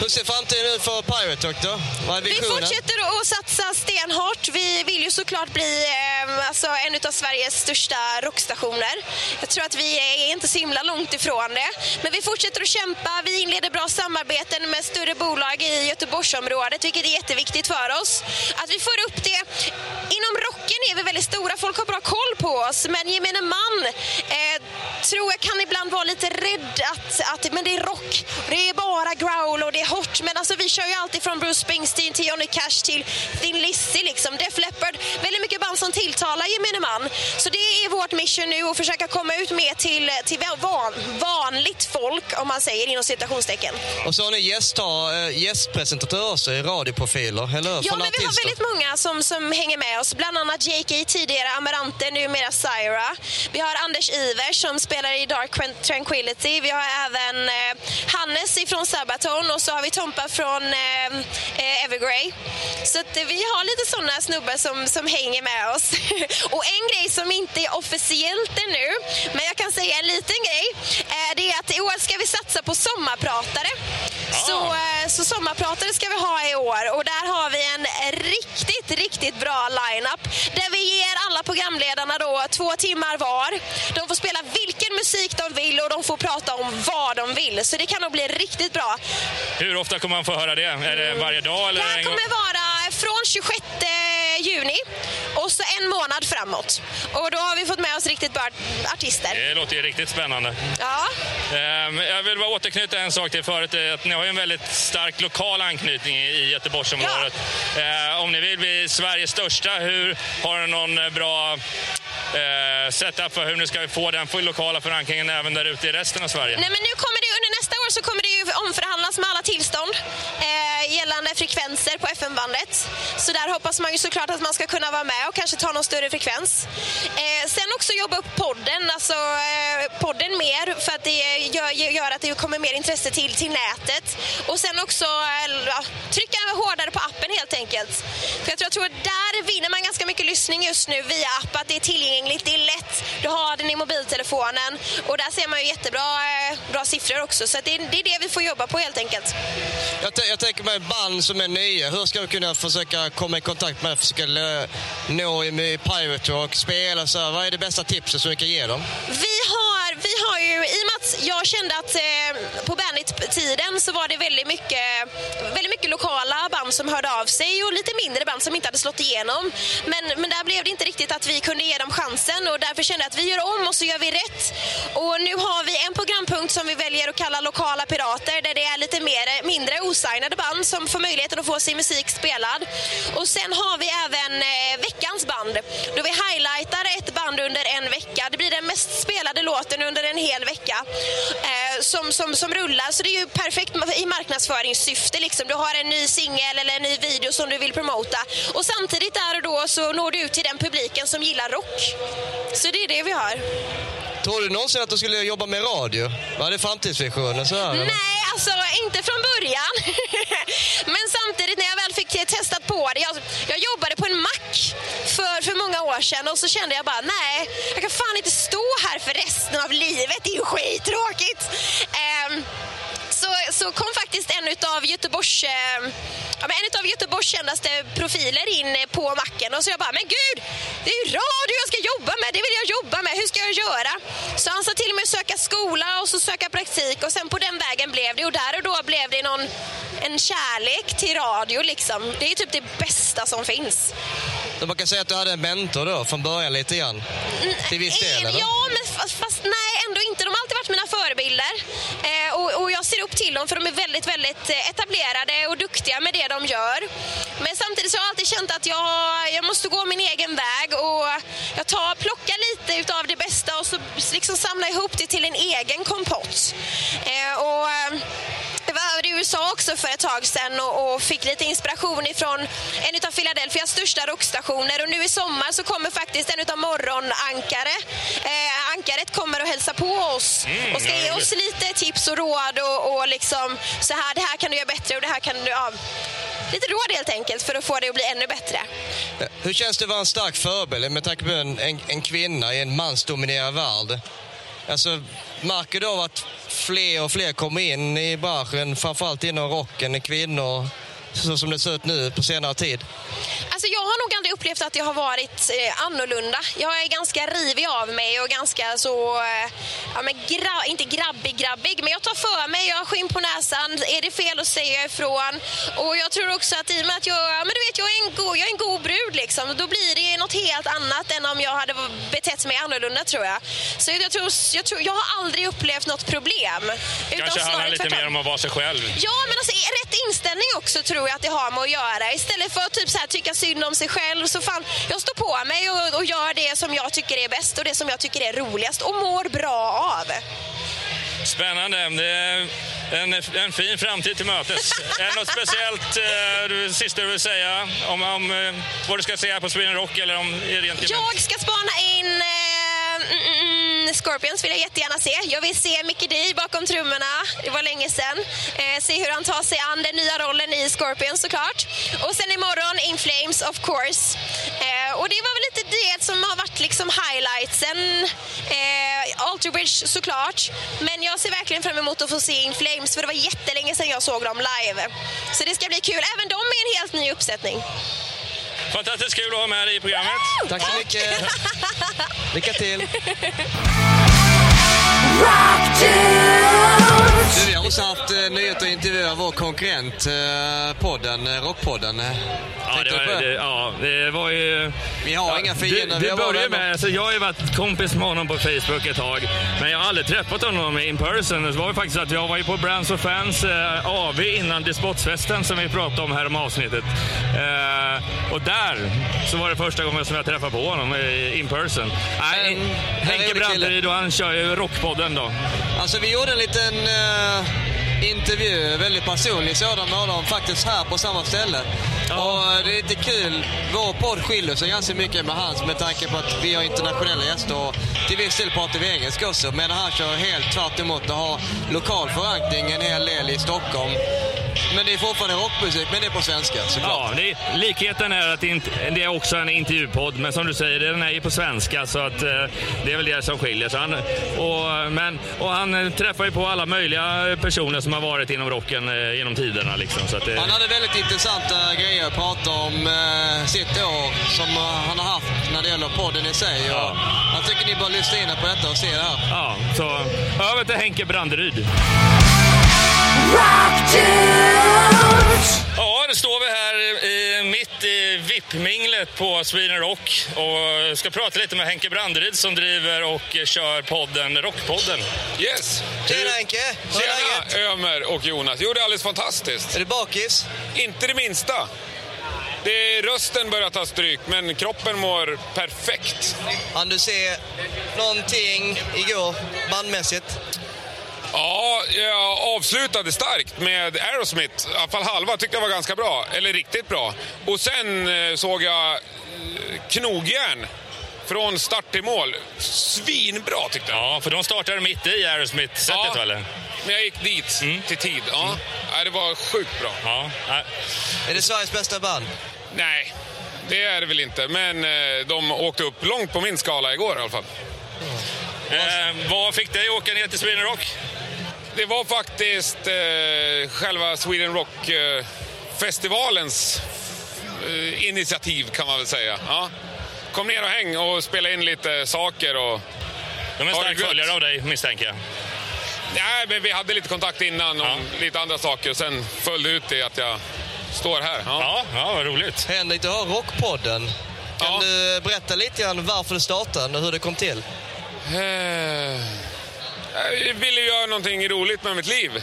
Hur ser framtiden ut för Pirate Rock då? Vi fortsätter att satsa stenhårt. Vi vill ju såklart bli eh, alltså, en av Sveriges största rockstationer. Jag tror att vi är inte så himla långt ifrån det. Men vi fortsätter att kämpa. Vi inleder bra samarbeten med större bolag i Göteborgsområdet, vilket är jätteviktigt för oss. Att vi får upp det. Inom rocken är vi väldigt stora. Folk har bra koll på oss. Men gemene man eh, tror jag kan ibland vara lite rädd att, att men det är rock. Det är bara growl och det är hårt. Men alltså, vi kör ju alltid från Bruce Springsteen till Johnny Cash till Thin Lizzy, liksom. Def Leppard. Väldigt mycket band som tilltalar gemene man. Så det är vårt mission nu att försöka komma ut mer till, till van, vanligt folk, om man säger inom citationstecken. Och så har ni gästar, äh, gästpresentatörer också radioprofiler, eller? Ja, men vi har väldigt många som, som hänger med oss. Bland annat J.K. tidigare Amarante, numera Syra. Vi har Anders Ivers som spelar i Dark Tranquility. Vi har även eh, Hannes ifrån Sabaton och så har vi Tompa från eh, eh Evergrey. Så att, eh, vi har lite sådana snubbar som, som hänger med oss. <laughs> och en grej som inte är officiellt ännu, men jag kan säga en liten grej, eh, det är att i år ska vi satsa på sommarpratare. Så, eh, så sommarpratare ska vi ha i år och där har vi en riktigt, riktigt bra lineup där vi ger alla programledarna då två timmar var. De får spela vilken musik de vill och de får prata om vad de vill. Så det kan nog bli riktigt bra. Hur ofta kommer man få höra det? Är det varje dag? Eller Det här kommer vara från 26 juni och så en månad framåt. Och då har vi fått med oss riktigt bra artister. Det låter ju riktigt spännande. Ja. Ehm, Jag vill bara återknyta en sak till förut. eh, Att ni har en väldigt stark lokal anknytning i Göteborgsområdet. Eh, Om ni vill bli Sveriges största, hur har ni någon eh, bra eh, setup för hur ni ska få den lokala förankringen även där ute i resten av Sverige? Nej, men nu kommer det, under nästa år så kommer det ju omförhandlas med alla tillstånd eh, gällande frekvenser på FM-bandet. Så där hoppas man ju såklart att man ska kunna vara med och kanske ta någon större frekvens. Eh, sen också jobba upp podden, alltså eh, podden mer för att det gör, gör att det kommer mer intresse till, till nätet. Och sen också eh, ja, trycka hårdare på appen helt enkelt. För jag tror, jag tror att där vinner man ganska mycket lyssning just nu via app, att det är tillgängligt, det är lätt, du har den i mobiltelefonen och där ser man ju jättebra eh, bra siffror också. Så det, är- det är det vi får jobba på helt enkelt. Jag, jag tänker mig band som är nya. Hur ska vi kunna försöka komma i kontakt med, försöka nå i Pirate Rock, spela så här. Vad är det bästa tipset som vi kan ge dem? Vi har, vi har ju, i och med att jag kände att eh, på Bandit-tiden så var det väldigt mycket, väldigt mycket lokala band som hörde av sig och lite mindre band som inte hade slått igenom. Men, men där blev det inte riktigt att vi kunde ge dem chansen och därför kände jag att vi gör om och så gör vi rätt. Och nu har vi en programpunkt som vi väljer att kalla Lokala Pirater där det är lite mer, mindre osignade band som får möjligheten att få sin musik spelad. Och sen har vi även eh, veckans band då vi highlightar ett band under en vecka. Det blir den mest spelade låten under en hel vecka eh, som, som, som rullar. Så det är ju perfekt i marknadsföringssyfte. Liksom. Du har en ny singel eller en ny video som du vill promota. Och samtidigt där och då så når du ut till den publiken som gillar rock. Så det är det vi har. Tror du någonsin att du skulle jobba med radio? Var det framtidsvisionen? Sådär? Nej, alltså inte från början. <laughs> Men samtidigt när jag väl fick testat på det. Jag, jag jobbade på en mack för, för många år sedan och så kände jag bara nej, jag kan fan inte stå här för resten av livet. Det är ju skittråkigt. Ehm, så, så kom faktiskt en av Göteborgs, eh, ja, men en av Göteborgs kändaste profiler in på macken och så jag bara, men gud, det är ju radio jag ska jobba med, det vill jag jobba med, hur ska jag göra? Så han sa till mig att söka skola och så söka praktik och sen på den vägen blev det och där och då blev det någon, en kärlek till radio liksom. Det är typ det bästa som finns. Man kan säga att du hade en mentor då, från början lite grann? Till viss del, eller? Ja, förebilder. Eh, och, och jag ser upp till dem för de är väldigt, väldigt eh, etablerade och duktiga med det de gör. Men samtidigt så har jag alltid känt att jag, jag måste gå min egen väg och jag tar, plockar lite utav det bästa och så liksom samlar ihop det till en egen kompott. Eh, och, eh, eh, jag var i USA också för ett tag sedan och, och fick lite inspiration ifrån en av Philadelphias största rockstationer. Och nu i sommar så kommer faktiskt en av morgonankare. Eh, ankaret kommer och hälsa på oss Mm, och ska ge oss lite tips och råd och, och liksom så här, det här kan du göra bättre och det här kan du... Ja, lite råd helt enkelt för att få det att bli ännu bättre. Hur känns det att vara en stark förebild med tanke på en, en, en kvinna i en mansdominerad värld? Alltså, märker du av att fler och fler kommer in i branschen, framförallt inom rocken, kvinnor, så som det ser ut nu på senare tid? Alltså jag har nog aldrig upplevt att jag har varit eh, annorlunda. Jag är ganska rivig av mig och ganska så, eh, ja men gra, inte grabbig grabbig, men jag tar för mig, jag har skinn på näsan. Är det fel att säga ifrån? Och jag tror också att i och med att jag, ja, men du vet, jag är en god, jag är en god brud liksom, då blir det något helt annat än om jag hade betett mig annorlunda tror jag. Så jag tror, jag, tror, jag har aldrig upplevt något problem. Kanske handlar snarare lite tvärtom. mer om att vara sig själv. Ja, men alltså, rätt inställning också tror jag att det har med att göra. Istället för att typ så här, tycka synd om sig själv så fan, jag står på mig och, och gör det som jag tycker är bäst och det som jag tycker är roligast och mår bra av. Spännande. Det är en, en fin framtid till mötes. är det något speciellt eh, du, sista du vill säga om, om eh, vad du ska säga på Sweden Rock eller om rent Jag ska spana in eh, mm, mm, Scorpions vill jag jättegärna se. Jag vill se Mickey D bakom trummorna. Det var länge sedan. Eh, se hur han tar sig an den nya rollen i Scorpions såklart. Och sen imorgon In Flames of course. Eh, och det var väl lite det som har varit liksom highlightsen. Eh, Alter Bridge såklart. Men jag ser verkligen fram emot att få se In Flames för det var jättelänge sedan jag såg dem live. Så det ska bli kul. Även de är en helt ny uppsättning. Fantastiskt kul att ha med dig i programmet. Tack så mycket! Lycka till! Du, vi har också haft eh, nöjet att intervjua vår konkurrent, eh, podden, eh, Rockpodden. Eh, Ja, det var, det, ja, det var ju... Vi har inga fiender. Det, det vänner. med, alltså jag har ju varit kompis med honom på Facebook ett tag, men jag har aldrig träffat honom in person. Det var ju faktiskt att jag var ju på Brands och Fans eh, AV innan Despotsfesten som vi pratade om här om avsnittet. Eh, och där så var det första gången som jag träffade på honom eh, in person. Nej, En Henke. Branteryd och han kör ju Rockpodden då. Alltså vi gjorde en liten eh, intervju, väldigt personlig sådan med honom, faktiskt här på samma ställe. Och eh, det är lite kul. Vår podd skiljer sig ganska mycket med hans med tanke på att vi har internationella gäster och till viss del pratar vi engelska också. Men han kör helt tvärt emot och har lokal förankring en hel del i Stockholm. Men det är fortfarande rockmusik, men det är på svenska såklart. Ja, är, likheten är att det, inte, det är också en intervjupodd, men som du säger, den är ju på svenska så att eh, det är väl det som skiljer. Så han, och, men, och han eh, träffar ju på alla möjliga personer som har varit inom rocken eh, genom tiderna. Liksom, så att det, Han hade väldigt intressanta grejer att prata om eh, sitt år som eh, han har haft när det gäller podden i sig. Ja. Jag tycker ni bör lyssna in på detta och se det här. ja, så över till Henke Branderyd. Ja, nu står vi här i, mitt i VIP-minglet på Sweden Rock och ska prata lite med Henke Branderyd som driver och kör podden Rockpodden. Yes! Tjena Henke! Hur är läget? Tjena Ömer och Jonas. Jo, det är alldeles fantastiskt. Är du bakis? Inte det minsta. Det är, rösten börjar ta stryk, men kroppen mår perfekt. Hann du se någonting igår bandmässigt? Ja, jag avslutade starkt med Aerosmith. I alla fall halva tyckte jag var ganska bra. Eller riktigt bra. Och sen eh, såg jag eh, Knogjärn från start till mål. Svinbra tyckte jag. Ja, för de startade mitt i Aerosmith-setet, Ja. eller? Men jag gick dit till tid. Ja. Nej, det var sjukt bra. Ja. Är det Sveriges bästa band? Nej, det är det väl inte. Men eh, de åkte upp långt på min skala igår i alla fall. Eh, vad fick dig åka ner till Sweden Rock? Det var faktiskt eh, själva Sweden Rock-festivalens eh, initiativ kan man väl säga. Ja. Kom ner och häng och spela in lite saker. Och... De är Har stark du gött? följare av dig, misstänker jag. Nej, men vi hade lite kontakt innan om lite andra saker. Sen följde ut det att jag står här. Ja. Ja, ja vad roligt. Henrik, du har Rockpodden. Kan Ja. du berätta lite grann varför du startade och hur det kom till? Eh, Jag ville göra någonting roligt med mitt liv.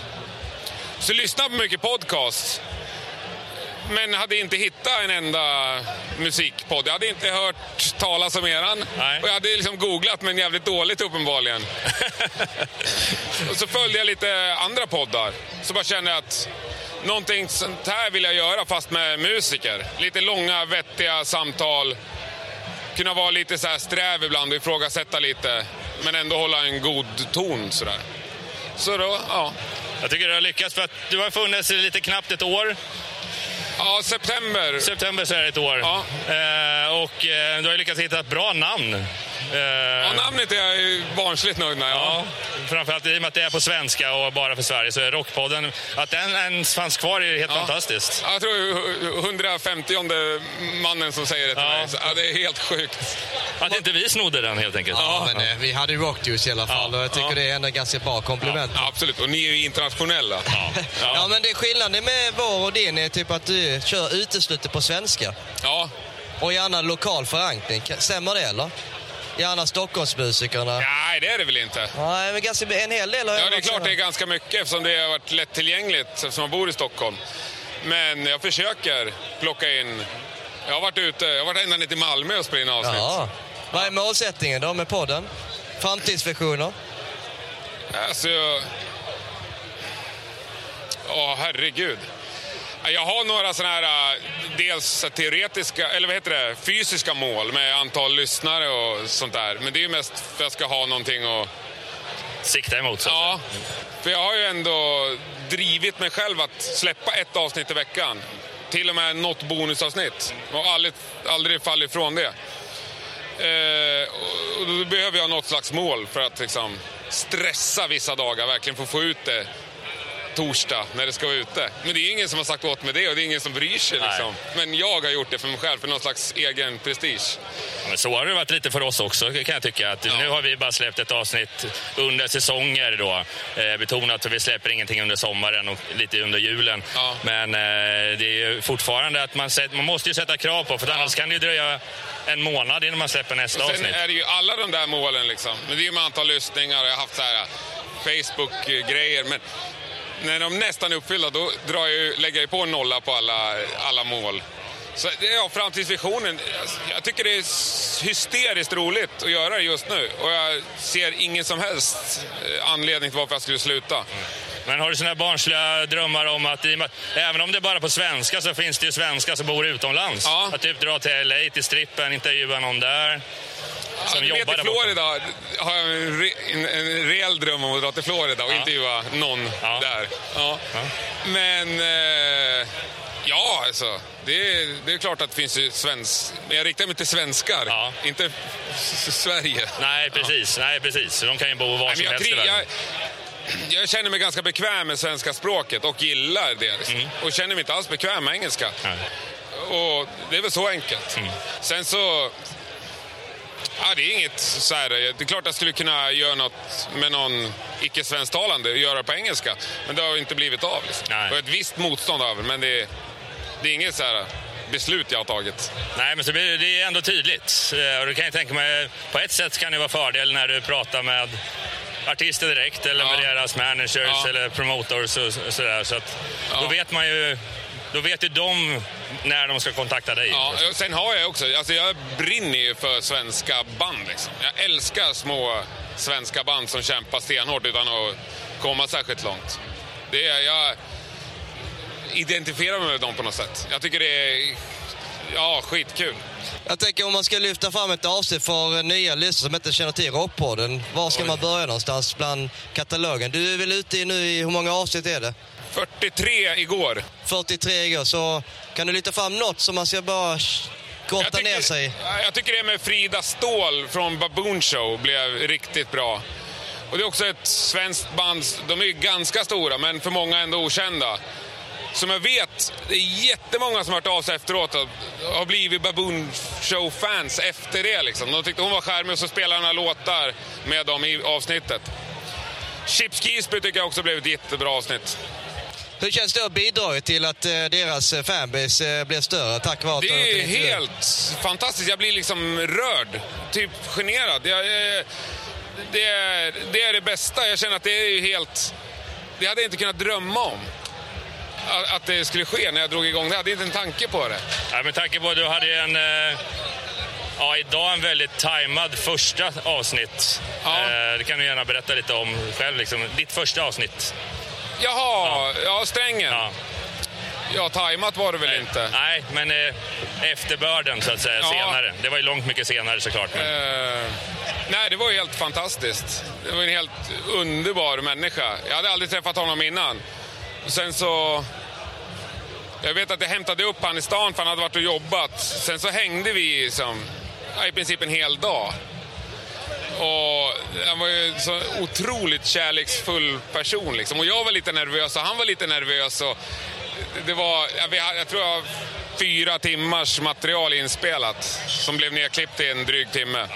Så lyssnade på mycket podcast. Men hade inte hittat en enda musikpodd. Jag hade inte hört talas om eran. Nej. Och jag hade liksom googlat, men jävligt dåligt uppenbarligen. <laughs> och så följde jag lite andra poddar. Så bara kände jag att någonting sånt här vill jag göra, fast med musiker. Lite långa, vettiga samtal. Kunna vara lite så här sträv ibland och ifrågasätta lite. Men ändå hålla en god ton sådär. Så då, ja. Jag tycker du har lyckats för att du har funnits i lite knappt ett år. Ja, september. September så är det ett år. Ja. Eh, och eh, du har lyckats hitta ett bra namn. Eh, Ja, namnet är jag ju barnsligt nöjd med. Ja. Ja, framförallt i och med att det är på svenska och bara för Sverige så är Rockpodden, att den ens fanns kvar är helt Ja. fantastiskt. Ja, Jag tror 150 mannen som säger det till Ja. mig. Så, ja, det är helt sjukt. Att inte vi snodde den helt enkelt. Ja, men eh, vi hade ju Rockjuice i alla fall och jag tycker Ja. det är ändå en ganska bra komplement. Ja, absolut. Och ni är ju internationella. Ja. Ja. men det är skillnaden med vår och din är typ att du kör uteslutet på svenska. Ja. Och gärna lokal förankring. Stämmer det eller? Gärna Stockholmsmusikerna. Nej, det är det väl inte. Nej, men ganska, en hel del har Ja, det är klart det är ganska mycket eftersom det har varit lättillgängligt eftersom man bor i Stockholm. Men jag försöker plocka in... Jag har varit ute, jag har varit ända ner till Malmö och spelat in avsnitt. Ja. Vad är målsättningen då med podden? Framtidsvisioner? Alltså... jag- Åh, herregud. Jag har några sådana här, äh, dels teoretiska, eller vad heter det, fysiska mål med antal lyssnare och sånt där. Men det är ju mest för att jag ska ha någonting att... Sikta emot så Ja, för jag har ju ändå drivit mig själv att släppa ett avsnitt i veckan. Till och med något bonusavsnitt. Och aldrig, aldrig fallit ifrån det. Eh, och då behöver jag något slags mål för att liksom stressa vissa dagar, verkligen få få ut det torsdag när det ska vara ute. Men det är ingen som har sagt åt mig det och det är ingen som bryr sig. Liksom. Men jag har gjort det för mig själv, för någon slags egen prestige. Ja, Men så har det varit lite för oss också kan jag tycka. Att Nu har vi bara släppt ett avsnitt under säsonger då. Eh, betonat att vi släpper ingenting under sommaren och lite under julen. Ja. Men eh, det är fortfarande att man, man måste ju sätta krav på för annars kan det ju dröja en månad innan man släpper nästa Och sen avsnitt. är det ju alla de där målen liksom. Men det är ju med antal lyssningar och jag har haft så här Facebook-grejer. Men när de nästan är uppfyllda då drar jag, lägger jag på en nolla på alla, alla mål. Så det- ja, framtidsvisionen. jag- Jag tycker det är hysteriskt roligt att göra det just nu. Och jag ser ingen som helst eh, anledning till varför jag skulle sluta. Men har du såna här barnsliga drömmar om att, även om det är bara på svenska så finns det ju svenskar som bor utomlands? Ja. Att typ dra till LA, till strippen, intervjua någon där. Som du jobbar där borta. Florida har jag en, re, en, en rejäl dröm om att dra till Florida och Ja. intervjua någon Ja. där. Ja. Ja. Men eh, ja, alltså. Det är, det är klart att det finns ju svensk... Men jag riktar mig till svenskar, Ja. inte Sverige. Nej, precis. Nej, precis. De kan ju bo var Nej, som jag, helst i världen. jag, jag känner mig ganska bekväm med svenska språket och gillar det. liksom. Och känner mig inte alls bekväm med engelska. Nej. Och det är väl så enkelt. Sen så... Ja, det är inget så här, Det är klart jag skulle kunna göra något med någon icke-svensktalande och göra det på engelska. Men det har inte blivit av. Liksom. Nej. Har ett visst motstånd över men det är, det är inget så här beslut jag har tagit. Nej, men så blir det, är ändå tydligt. Eh, Och det kan jag tänka mig, på ett sätt kan det vara fördel när du pratar med artister direkt eller Ja. med deras managers Ja. eller promoters och så- sådär. Så att Ja. då vet man ju, då vet ju de när de ska kontakta dig. Ja, och sen har jag också, alltså jag brinner ju för svenska band. Liksom. Jag älskar små svenska band som kämpar stenhårt utan att komma särskilt långt. Det är, jag identifierar mig med dem på något sätt. Jag tycker det är ja, skitkul. Jag tänker om man ska lyfta fram ett avsnitt för nya lyssnare som inte känner till Rockpodden. Var ska Oj. man börja någonstans bland katalogen? Du är väl ute i nu i, hur många avsnitt är det? 43 igår. 43 igår, så kan du lyfta fram något som man ska bara grotta ner sig jag tycker det med Frida Ståhl från Baboon Show blev riktigt bra. Och det är också ett svenskt band, de är ju ganska stora men för många ändå okända. Som jag vet, det är jättemånga som har hört av sig efteråt och har blivit Baboon Show-fans efter det. Liksom. De tyckte hon var charmig och så spelade några låtar med dem i avsnittet. Chips Keesby tycker jag också blev ett jättebra avsnitt. Hur känns det att bidra till att eh, deras eh, fanbase eh, blev större tack vare att Det är intervju? helt fantastiskt. Jag blir liksom rörd. Typ generad. Jag, det, är, det är det bästa. Jag känner att det är ju helt... Det hade jag inte kunnat drömma om. Att att det skulle ske när jag drog igång det. Jag hade inte en tanke på det. Ja, med tanke på att du hade en, ja, idag en väldigt tajmad första avsnitt. Ja. Det kan du gärna berätta lite om själv. Liksom. Ditt första avsnitt. Jaha, ja, strängen. Ja. Ja, tajmat var det väl inte. Nej, men eh, efterbörden så att säga, Ja. senare. Det var ju långt mycket senare såklart. Men, Eh, nej, det var ju helt fantastiskt. Det var en helt underbar människa. Jag hade aldrig träffat honom innan. Sen så... Jag vet att jag hämtade upp han i stan för han hade varit och jobbat. Sen så hängde vi som, ja, i princip en hel dag. Och han var ju en så otroligt kärleksfull person. Liksom. Och jag var lite nervös och han var lite nervös. Och det var, jag, tror jag har fyra timmars material inspelat som blev nedklippt i en dryg timme.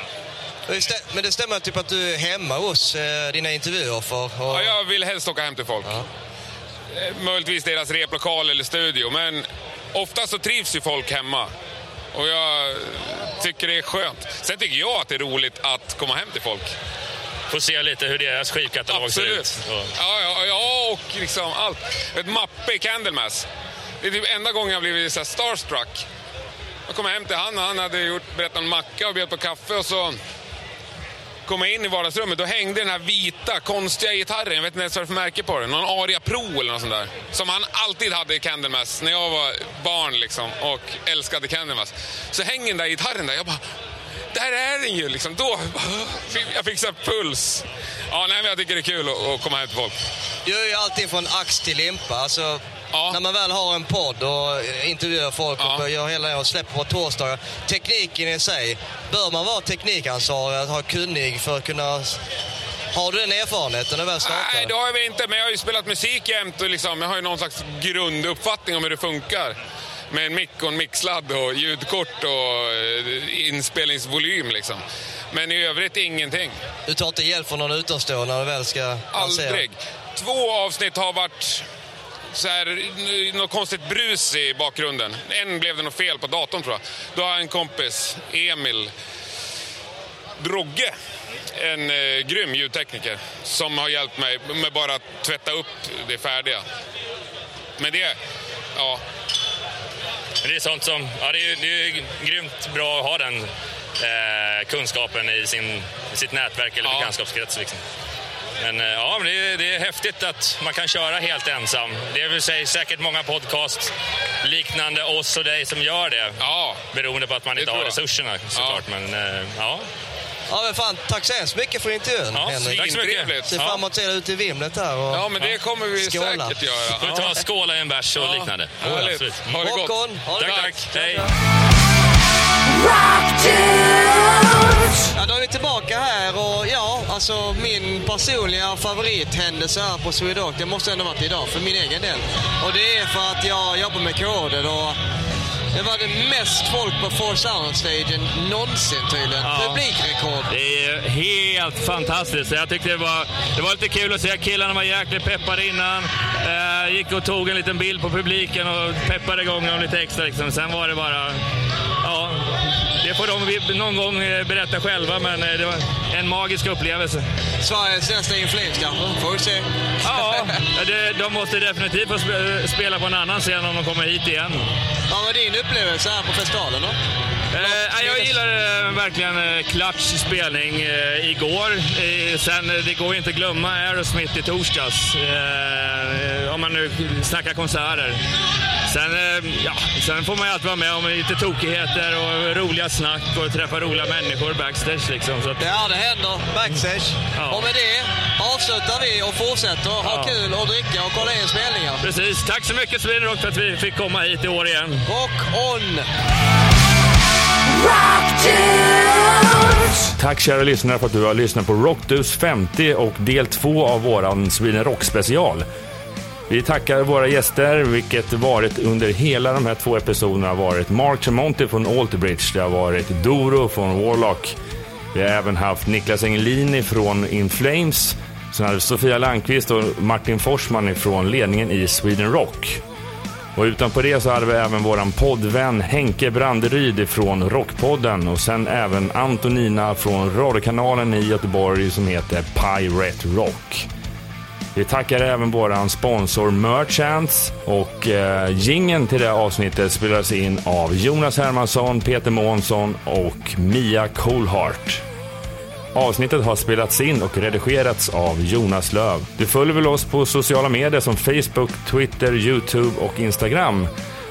Men det stämmer typ att du är hemma hos eh, dina intervjuer för och, Ja, jag vill helst åka hem till folk. Eh, Möjligtvis deras replokal eller studio, men ofta så trivs ju folk hemma. Och jag tycker det är skönt. Sen tycker jag att det är roligt att komma hem till folk. får se lite hur deras skivkatalog ser ut. Ja, ja, ja, och liksom allt. Ett mappe i Candlemass. Det är typ enda gången jag blivit så starstruck. Jag kom hem till han och han hade gjort, berättat om macka och bjöd på kaffe och så komma jag in i vardagsrummet. Då hängde den här vita, konstiga gitarren. Jag vet inte ens vad det är för märke på den. Någon Aria Pro eller något sånt där. Som han alltid hade i Candlemass när jag var barn liksom och älskade Candlemass. Så hänger den där gitarren där. Jag bara, där är den ju liksom. Då, <laughs> jag fick så puls. Ja, nej, men jag tycker det är kul att, att komma hem till folk. Du gör ju allting från ax till limpa. Alltså, Ja. När man väl har en podd och eh, intervjuar folk Ja. och gör hela och släpper på torsdagar. Tekniken i sig, bör man vara teknikansvarig, att ha kunnig för att kunna... Har du den erfarenheten när du väl startar? Nej, det har jag väl inte. Men jag har ju spelat musik jämt och liksom, jag har ju någon slags grunduppfattning om hur det funkar. Med en mick och en mixladd och ljudkort och eh, inspelningsvolym liksom. Men i övrigt ingenting. Du tar inte hjälp från någon utomstående när du väl ska lansera? Aldrig. Två avsnitt har varit så här, något konstigt brus i bakgrunden. En blev det något fel på datorn tror jag. Då har jag en kompis, Emil Drogge, en eh, grym ljudtekniker som har hjälpt mig med bara att tvätta upp det färdiga. Men det, ja, det är sånt som, ja, det är, det är grymt bra att ha den eh, kunskapen i, sin, sitt nätverk eller Ja. bekantskapskrets. Liksom. Men eh, ja, men det, är, det är häftigt att man kan köra helt ensam. Det är väl säkert många podcast liknande oss och dig som gör det. ja. Beroende på att man inte har resurserna såklart. Men eh, ja, Ja, men fan, tack så hemskt mycket för intervjun, Ja, Henrik. tack så mycket. Ser Ja. fram emot att se dig ute i vimlet här. Och... Ja, men det kommer vi Skåla. säkert göra. Får vi ta skåla i en bärs och liknande. Härligt. Absolut. Ha det gott. Håkon, ha det Tack, gott. tack. Hej. Ja, då är vi tillbaka här och ja, alltså min personliga favorithändelse här på Swedrock, det måste ändå varit idag för min egen del. Och det är för att jag jobbar med koder och det var det mest folk på Four Sound-stagen någonsin tydligen. Ja. Publikrekord. Det är helt fantastiskt. Jag tyckte det var, det var lite kul att se. Killarna var jäkligt peppade innan. Eh, gick och tog en liten bild på publiken och peppade igång dem lite extra. Liksom. Sen var det bara... Ja, får de någon gång eh, berätta själva, men eh, det var en magisk upplevelse. Sveriges nästa In Flames kanske, får vi se. <laughs> Ja, det, de måste definitivt få spe- spela på en annan scen om de kommer hit igen. Vad var din upplevelse här på festivalen då? Eh, jag gillar eh, verkligen eh, Clutch spelning eh, igår. Eh, sen, eh, det går inte att glömma Aerosmith i torsdags. Eh, om man nu snackar konserter. Sen, eh, ja, sen får man ju alltid vara med om lite tokigheter och roliga snack och träffa roliga människor backstage. Liksom, så att, Ja, det händer backstage. Ja. Och med det avslutar vi och fortsätter ha Ja. kul och dricka och kolla in spelningar. precis. Tack så mycket Sweden Rock för att vi fick komma hit i år igen. Rock on! Tack kära lyssnare för att du har lyssnat på Rockdus 50 och del 2 av våran Sweden Rock special. Vi tackar våra gäster, vilket varit under hela de här två episoderna har varit Mark Tremonti från Alterbridge, det har varit Doro från Warlock, vi har även haft Niklas Engelini från In Flames, sen hade vi Sofia Landqvist och Martin Forsman från ledningen i Sweden Rock. Och utanpå det så hade vi även våran poddvän Henke Branderyd från Rockpodden och sen även Antonina från radiokanalen i Göteborg som heter Pirate Rock. Vi tackar även våran sponsor Merchants och eh, gingen till det avsnittet spelas in av Jonas Hermansson, Peter Månsson och Mia Coolheart. Avsnittet har spelats in och redigerats av Jonas Löv. Du följer väl oss på sociala medier som Facebook, Twitter, Youtube och Instagram.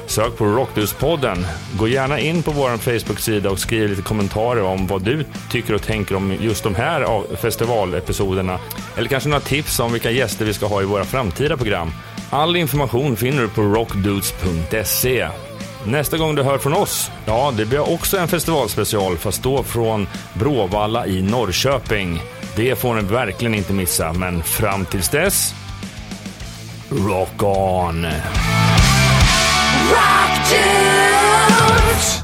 Sök på Rockduspodden. Gå gärna in på vår Facebook-sida och skriv lite kommentarer om vad du tycker och tänker om just de här festivalepisoderna. Eller kanske några tips om vilka gäster vi ska ha i våra framtida program. All information finner du på rockdudes.se. Nästa gång du hör från oss, ja, det blir också en festivalspecial, fast då från Bråvalla i Norrköping. Det får ni verkligen inte missa, men fram tills dess, rock on! Rock dudes.